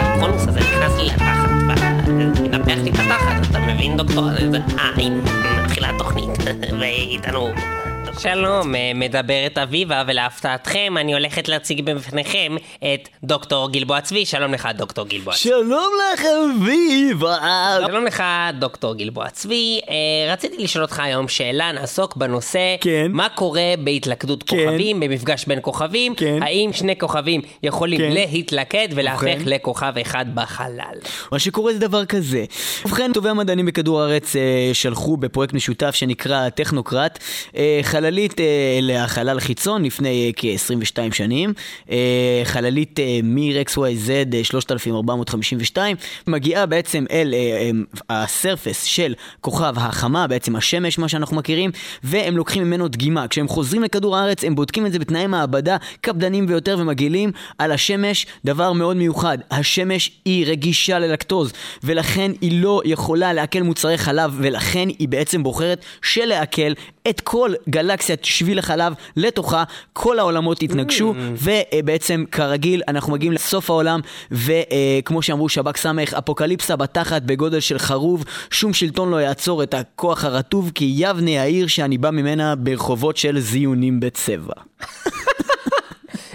הקונוס הזה נכנס לי לתחת, ומנפח לי את התחת, אתה מבין דוקטור? זה- אה, הנה, מתחילה התוכנית, ואיתנו... שלום, אה, מדברת אביבה, ולהפתעתכם אני הולכת להציג בפניכם את דוקטור גלבוע צבי. שלום לך, דוקטור גלבוע צבי. שלום לך אביבה. שלום לך, דוקטור גלבוע צבי. אה, רציתי לשאול אותך היום שאלה, נעסוק בנושא כן. מה קורה בהתלכדות כן. כוכבים, במפגש בין כוכבים, כן. האם שני כוכבים יכולים כן. להתלכד ולהפך ובכן? לכוכב אחד בחלל. מה שקורה זה דבר כזה. ובכן, טובי המדענים בכדור הארץ אה, שלחו בפרויקט משותף שנקרא טכנוקרט אה, חללית אה, לחלל חיצון לפני אה, כ-22 שנים. אה, חללית מיר XYZ אה, 3452 מגיעה בעצם אל הסרפס של כוכב החמה, בעצם השמש, מה שאנחנו מכירים, והם לוקחים ממנו דגימה. כשהם חוזרים לכדור הארץ, הם בודקים את זה בתנאי מעבדה קפדניים ביותר ומגעילים על השמש, דבר מאוד מיוחד. השמש היא רגישה ללקטוז, ולכן היא לא יכולה לעכל מוצרי חלב, ולכן היא בעצם בוחרת שלעכל את כל גלקסיית שביל החלב לתוכה, כל העולמות יתנגשו, ובעצם כרגיל אנחנו מגיעים לסוף העולם, וכמו שאמרו שב"כ סמך, אפוקליפסה בתחת בגודל של חרוב, שום שלטון לא יעצור את הכוח הרטוב, כי יבנה העיר שאני בא ממנה ברחובות של זיונים בצבע.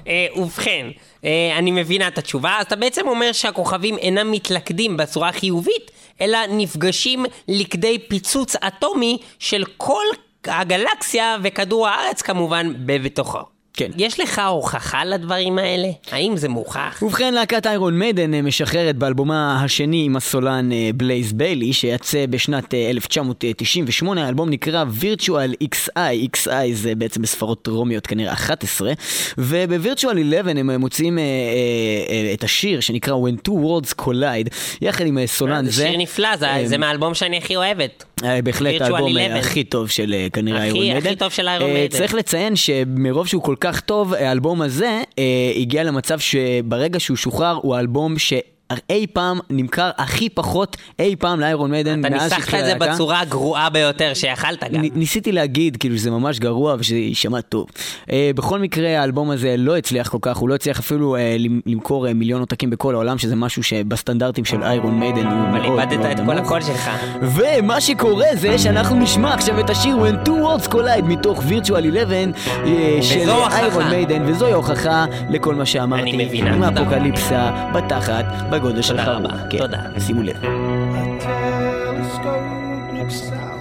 אה, ובכן, אה, אני מבינה את התשובה, אז אתה בעצם אומר שהכוכבים אינם מתלכדים בצורה חיובית, אלא נפגשים לכדי פיצוץ אטומי של כל הגלקסיה וכדור הארץ כמובן בבתוכו. כן. יש לך הוכחה לדברים האלה? האם זה מוכח? ובכן, להקת איירון מיידן אה, משחררת באלבומה השני עם הסולן אה, בלייז ביילי, שיצא בשנת אה, 1998, האלבום נקרא Virtual XI, XI זה בעצם בספרות רומיות כנראה 11, וב-Virtual 11 הם אה, מוציאים אה, אה, אה, את השיר שנקרא When Two Worlds Collide, יחד עם אה, סולן זה זה. שיר נפלא, זה- אה, זה מהאלבום שאני הכי אוהבת. אה, בהחלט האלבום אה, 11. הכי טוב של אה, כנראה הכי- איירון הכי מיידן. טוב של איירון מיידן. צריך לציין שמרוב שהוא כל כך טוב, האלבום הזה הגיע למצב שברגע שהוא שוחרר הוא האלבום ש... אי פעם נמכר הכי פחות אי פעם לאיירון מיידן אתה מאז ניסחת שהתחילה את זה הלהקה. בצורה הגרועה ביותר שיכלת גם. נ- ניסיתי להגיד כאילו שזה ממש גרוע ושזה יישמע טוב. אה, בכל מקרה האלבום הזה לא הצליח כל כך, הוא לא הצליח אפילו אה, למ- למכור אה, מיליון עותקים בכל העולם, שזה משהו שבסטנדרטים של איירון מיידן הוא אבל מאוד איבדת מאוד את כל נמוך. הקול שלך. ומה שקורה זה שאנחנו נשמע עכשיו את השיר When Two Worlds Collide מתוך Virtual 11 אה, של הוכחה. איירון מיידן, וזוהי הוכחה לכל מה שאמרתי. אני מבינה, עם. האפוקליפסה בתחת בגודל של תודה חרוב. רבה, כן, תודה. שימו לב. telescope looks out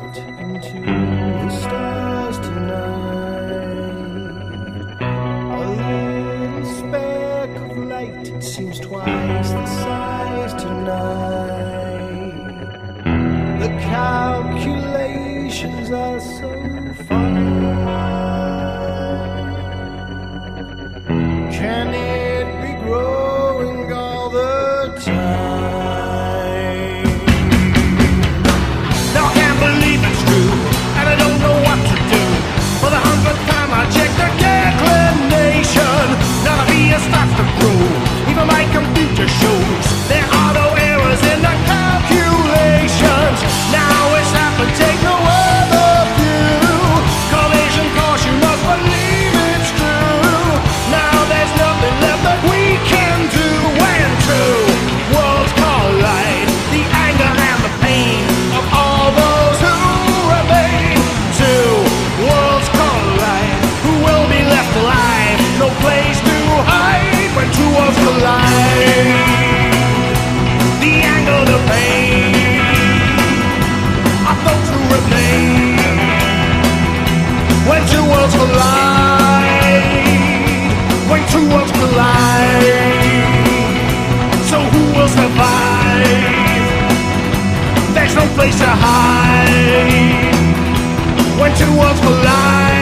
alive. So who will survive? There's no place to hide when two worlds collide.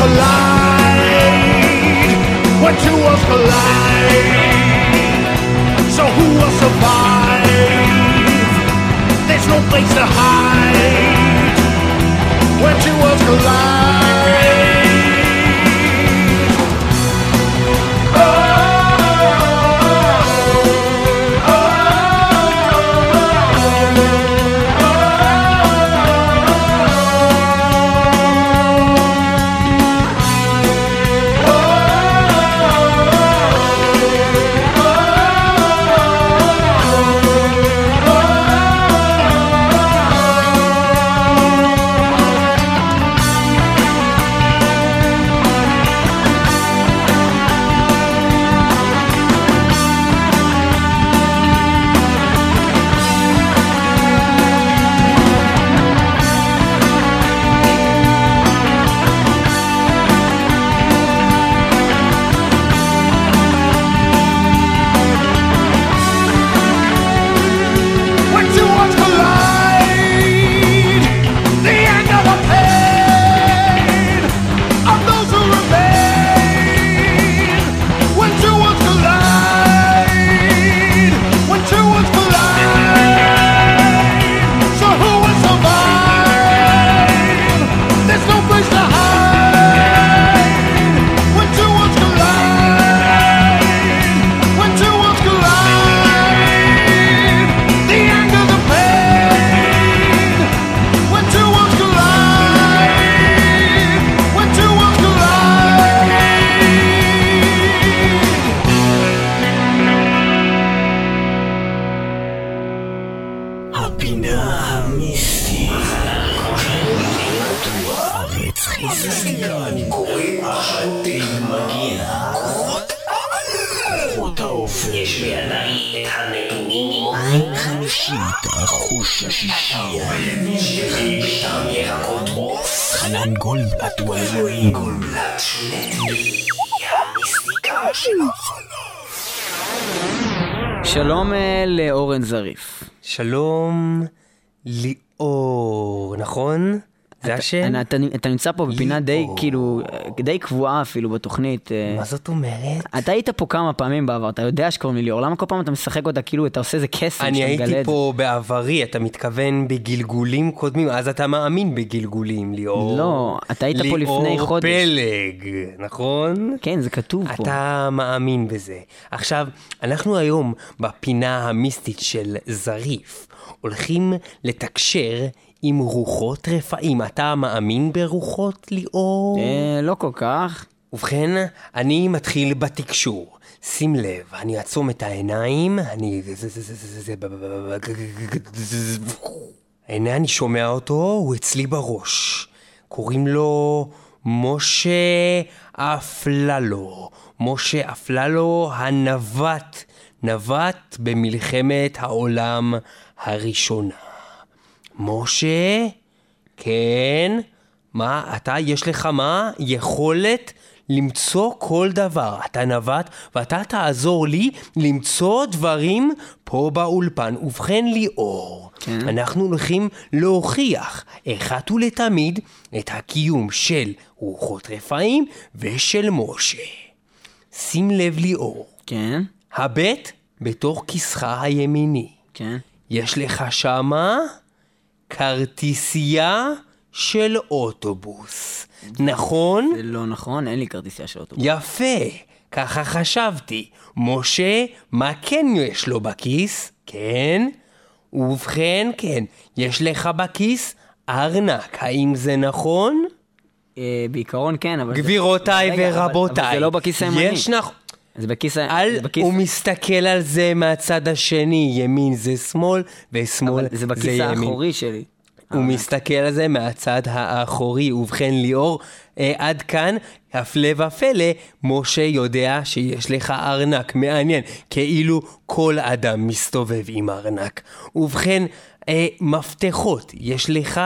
collide, when two worlds collide. So who will survive? There's no place to hide. אתה, אתה, אתה נמצא פה בפינה די. כאילו, די קבועה אפילו בתוכנית. אה, מה זאת אומרת? אתה היית פה כמה פעמים בעבר, אתה יודע שקוראים לי ליאור, למה כל פעם אתה משחק אותה כאילו אתה עושה איזה קסם אני הייתי? פה בעברי, אתה מתכוון בגלגולים קודמים, אז אתה מאמין בגלגולים, ליאור. לא, אתה היית פה לפני חודש. ליאור פלג, נכון? כן, זה כתוב פה. אתה מאמין בזה. עכשיו, אנחנו היום בפינה המיסטית של זריף, הולכים לתקשר עם רוחות רפאים. אתה מאמין ברוחות, ליאור? אה, לא כל כך. ובכן, אני מתחיל בתקשור. שים לב, אני אעצום את העיניים, אני... הנה אני שומע אותו, הוא אצלי בראש. קוראים לו משה אפללו. משה אפללו הנווט. נווט במלחמת העולם הראשונה. משה? כן? מה, אתה, יש לך מה? יכולת למצוא כל דבר. אתה נווט, ואתה תעזור לי למצוא דברים פה באולפן. ובכן, ליאור, כן? אנחנו הולכים להוכיח אחת ולתמיד את הקיום של רוחות רפאים ושל משה. שים לב, ליאור, כן, הבט בתוך כיסך הימיני. כן. יש לך שמה כרטיסייה של אוטובוס, נכון? זה לא נכון, אין לי כרטיסייה של אוטובוס. יפה, ככה חשבתי. משה, מה כן יש לו בכיס? כן? ובכן, כן, יש לך בכיס ארנק, האם זה נכון? אה, בעיקרון כן, אבל... גבירותיי ורבותיי, אבל זה לא בכיס הימני. יש נכון... זה בכיס ה... אל, זה בכיס... הוא מסתכל על זה מהצד השני, ימין זה שמאל, ושמאל אבל זה זה בכיס ימין. האחורי שלי. הוא מסתכל על זה מהצד האחורי. ובכן, ליאור, אה, עד כאן, הפלא ופלא, משה יודע שיש לך ארנק. מעניין, כאילו כל אדם מסתובב עם ארנק. ובכן, אה, מפתחות, יש לך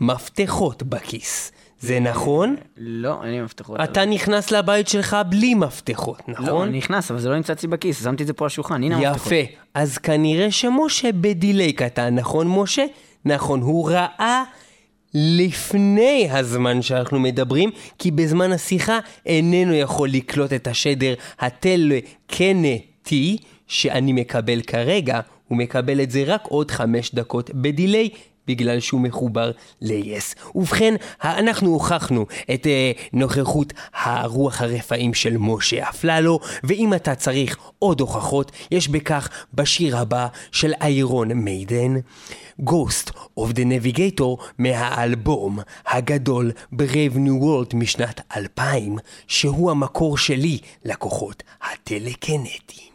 מפתחות בכיס. זה נכון? לא, אין לי מפתחות. אתה נכנס לבית שלך בלי מפתחות, לא, נכון? אני נכנס, אבל זה לא נמצא אצלי בכיס, שמתי את זה פה על השולחן, הנה המפתחות. יפה. אז כנראה שמשה בדיליי קטן, נכון משה? נכון, הוא ראה לפני הזמן שאנחנו מדברים, כי בזמן השיחה איננו יכול לקלוט את השדר הטלקנטי שאני מקבל כרגע, הוא מקבל את זה רק עוד חמש דקות בדיליי. בגלל שהוא מחובר ל-yes. ובכן, אנחנו הוכחנו את אה, נוכחות הרוח הרפאים של משה אפללו, ואם אתה צריך עוד הוכחות, יש בכך בשיר הבא של איירון מיידן, Ghost of the Navigator מהאלבום הגדול Brave New World משנת 2000, שהוא המקור שלי לכוחות הטלקנטיים.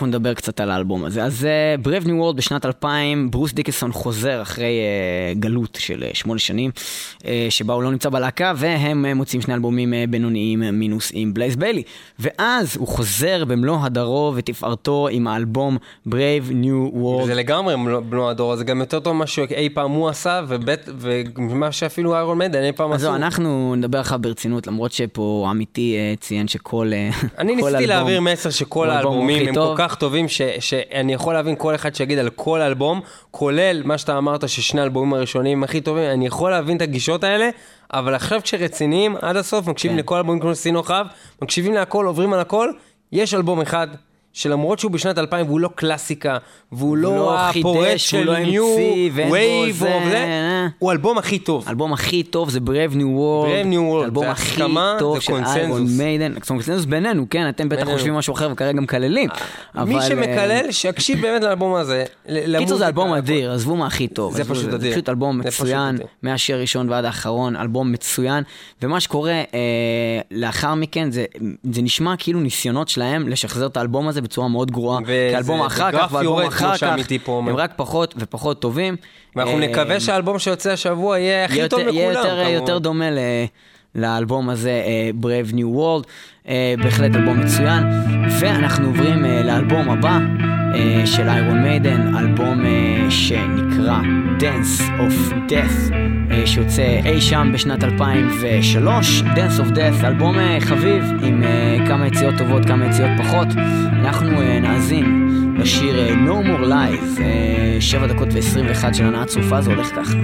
אנחנו נדבר קצת על האלבום הזה. אז uh, Brave New World בשנת 2000, ברוס דיקסון חוזר אחרי uh, גלות של uh, שמונה שנים, uh, שבה הוא לא נמצא בלהקה, והם uh, מוצאים שני אלבומים uh, בינוניים uh, מינוס עם בלייז ביילי. ואז הוא חוזר במלוא הדרו ותפארתו עם האלבום Brave New World. זה לגמרי מלוא- מלוא הדור, זה גם יותר טוב ממה שאי פעם הוא עשה, ובית- ומה שאפילו איירון מיידן אי פעם אז עשו. זהו, אנחנו נדבר עכשיו ברצינות, למרות שפה עמיתי אה, ציין שכל אה, אני כל ניסיתי אלבום להעביר מסר שכל האלבומים הם. כל כך טובים, ש- שאני יכול להבין כל אחד שיגיד על כל אלבום, כולל מה שאתה אמרת ששני האלבומים הראשונים הכי טובים, אני יכול להבין את הגישות האלה, אבל עכשיו כשרציניים עד הסוף, מקשיבים כן. לכל האלבומים כמו שעשינו חב, מקשיבים להכל, עוברים על הכל, יש אלבום אחד. שלמרות שהוא בשנת 2000 והוא לא קלאסיקה, והוא לא לא הפורט חידש, הוא של לא New Wave, זה, או זה, אה. הוא האלבום הכי טוב. האלבום הכי טוב זה Brave New World. Brave New World, האלבום זה הכי טוב זה של. איירון מיידן. קונצנזוס בינינו, כן, אתם בטח. חושבים משהו אחר וכרגע גם מקללים. מי אבל, אה, שמקלל, שיקשיב באמת לאלבום הזה. קיצור זה אלבום. אדיר, עזבו מה הכי טוב. זה פשוט אדיר. פשוט אלבום זה פשוט מצוין, אדיר. מהשיר הראשון ועד האחרון, אלבום מצוין. ומה שקורה אה, לאחר מכן, זה, זה נשמע כאילו ניסיונות שלהם לשחזר את האלבום הזה זה בצורה מאוד גרועה. כאלבום אחר כך ואלבום אחר כך, הם רק פחות ופחות טובים. ואנחנו אה, נקווה שהאלבום שיוצא השבוע יהיה הכי טוב לכולם. יהיה יותר אה, דומה לאלבום הזה, אה, Brave New World, אה, בהחלט אלבום מצוין, ואנחנו עוברים אה, לאלבום הבא אה, של איירון מיידן, אלבום אה, שנקרא Dance of Death, אה, שיוצא אי שם בשנת 2003, Dance of Death, אלבום אה, חביב עם אה, כמה יציאות טובות, כמה יציאות פחות, אנחנו אה, נאזין לשיר אה, No More Lies, אה, 7 דקות ו-21 של הנעת סופה, זה הולך ככה.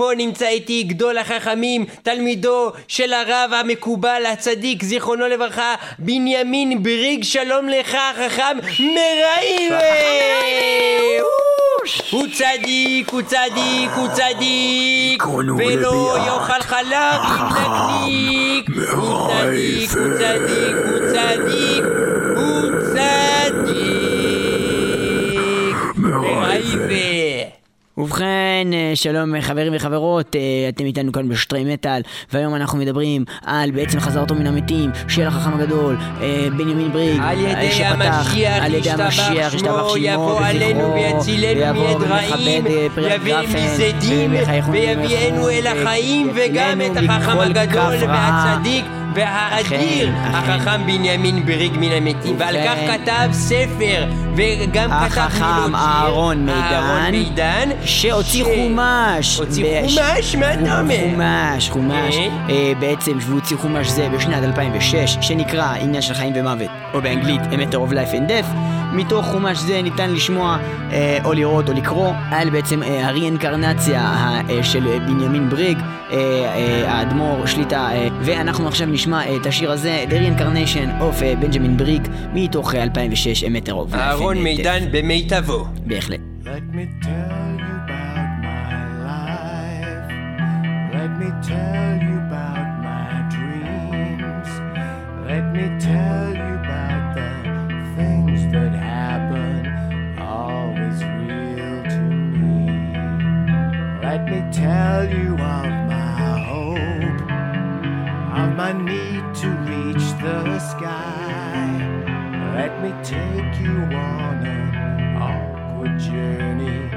ופה נמצא איתי גדול החכמים, תלמידו של הרב המקובל, הצדיק, זיכרונו לברכה, בנימין בריג, שלום לך, החכם מרייבה! הוא צדיק, הוא צדיק, הוא צדיק, ולא יאכל חלב עם נקניק. הוא צדיק, הוא צדיק, הוא צדיק, הוא צדיק. מרייבה. ובכן, אה, שלום אה, חברים וחברות, אה, אתם איתנו כאן בשטרי מטאל, והיום אנחנו מדברים על בעצם חזרתו מן המתים של החכם הגדול, בנימין בריג, על ידי המשיח על ידי המשיח, ישתבח שמו, יבוא עלינו ויצילנו מיד רעים, יביא מזדים, ויביאנו אל החיים, וגם את החכם הגדול. והצדיק והאדיר. החכם בנימין בריג מן המתים, ועל כך כתב ספר, וגם כתב החכם מילות שיר, אהרון אהרון מידן, שהוציא חומש. הוציא חומש? מה אתה אומר? חומש, חומש. אה? אה, בעצם, והוציא חומש זה בשנת 2006, שנקרא עניין של חיים ומוות, או באנגלית Matter of Life and Death. מתוך חומש זה ניתן לשמוע אה, או לראות או לקרוא על בעצם אה, הריאינקרנציה אה, של אה, בנימין בריג, אה, אה, האדמו"ר שליטה, אה, ואנחנו עכשיו נשמע אה, את השיר הזה, The Reincarnation of אה, בנג'מין בריג, מתוך אה, 2006, A Matter of Life and אהרון Death. מידן במיטבו. בהחלט. Let me tell you about my life. Let me tell you about my dreams. Let me tell you tell you of my hope, of my need to reach the sky. Let me take you on an awkward journey.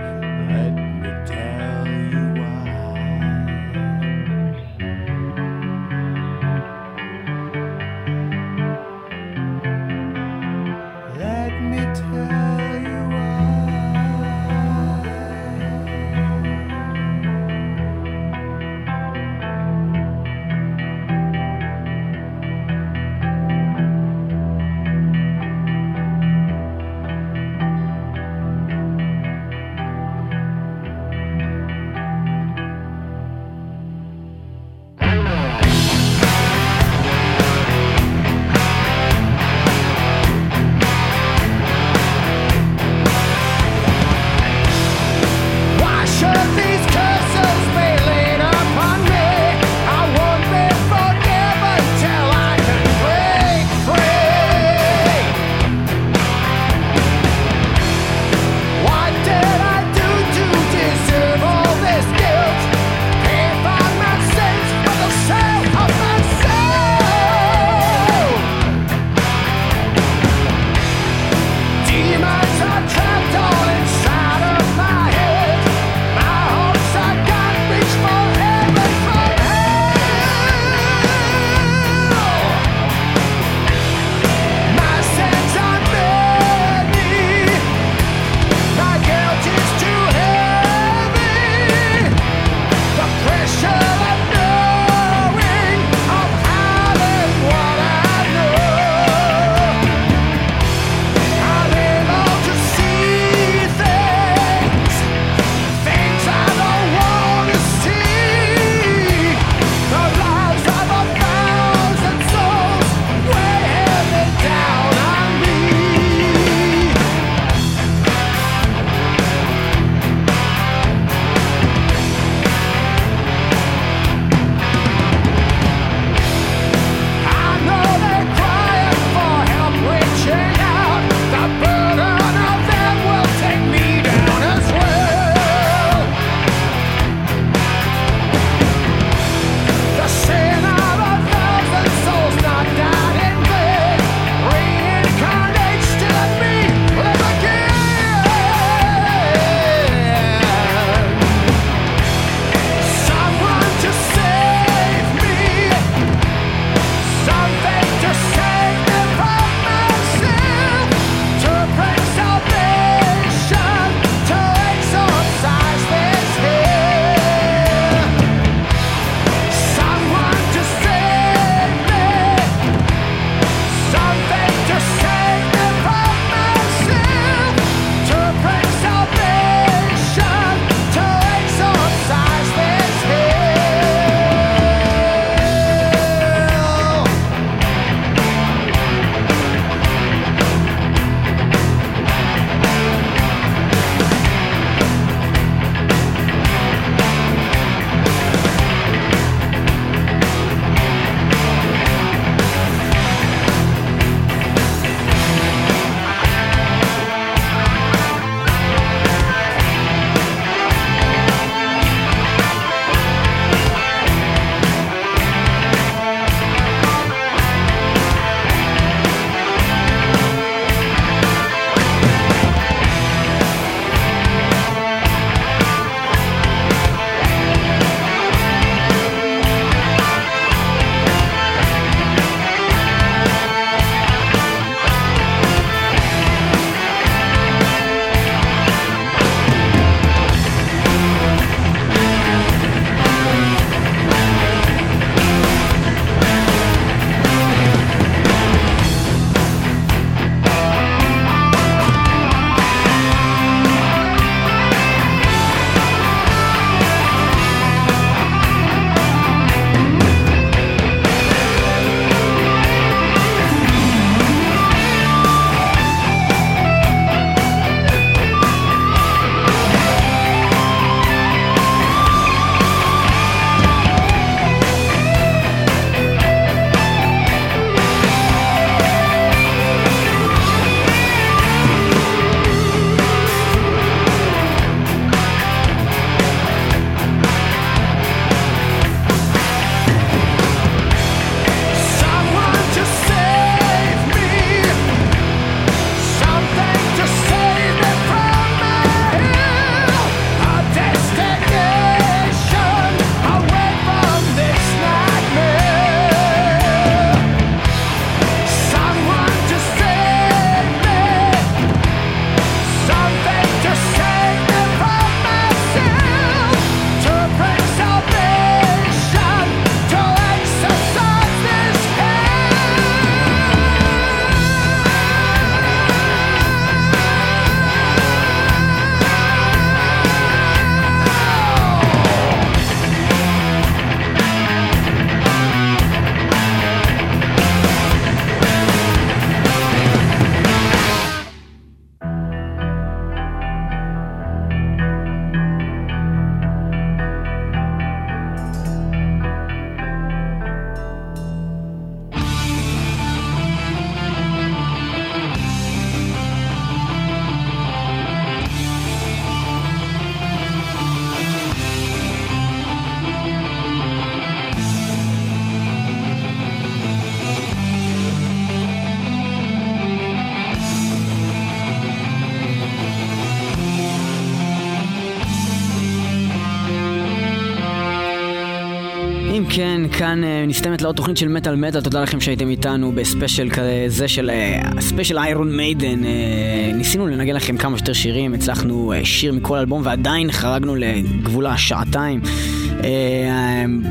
כן, כאן אה, מסתיימת לה עוד תוכנית של מטאל מטאל, תודה לכם שהייתם איתנו בספיישל כזה של אה, ספיישל איירון מיידן. אה, ניסינו לנגן לכם כמה שיותר שירים, הצלחנו שיר מכל אלבום ועדיין חרגנו מגבול השעתיים.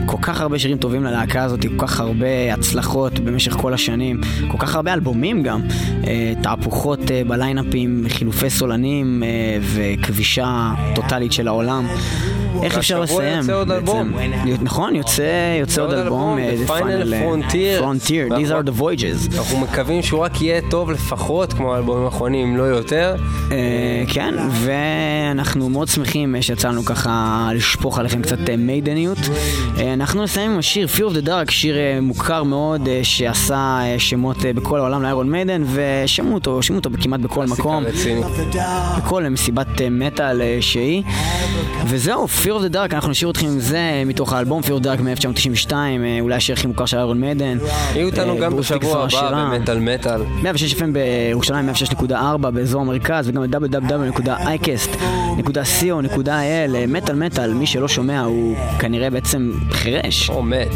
כל כך הרבה שירים טובים ללהקה הזאת, כל כך הרבה הצלחות במשך כל השנים, כל כך הרבה אלבומים גם, תהפוכות בליינאפים, חילופי סולנים וכבישה טוטאלית של העולם. איך אפשר לסיים? יוצא עוד בעצם? אלבום. נכון, יוצא, יוצא עוד עוד אלבום, אה, The Final אה, Frontier. Frontier, These are the Voyages. אנחנו מקווים שהוא רק יהיה טוב לפחות כמו האלבומים האחרונים, אם לא יותר. אה, כן, ואנחנו מאוד שמחים שיצא לנו ככה לשפוך עליכם קצת מיידניות. אנחנו נסיים עם השיר Fear of the Dark, שיר מוכר מאוד שעשה שמות בכל העולם לאיירון מיידן, ושמעו אותו, שמעו אותו כמעט בכל מקום. בכל מסיבת מטאל שהיא. וזהו, Fear of the Dark, אנחנו נשאיר אתכם עם זה אה, מתוך האלבום Fear of the Dark מ-1992, אולי השיר הכי מוכר של איירון מיידן. יהיו איתנו אה, גם ברוס בשבוע הבא. במטאל מטאל. 106 FM בירושלים, 106.4 באזור המרכז, וגם www.icast.co.il, מטאל מטאל, מי שלא שומע הוא כנראה בעצם חירש. או מת.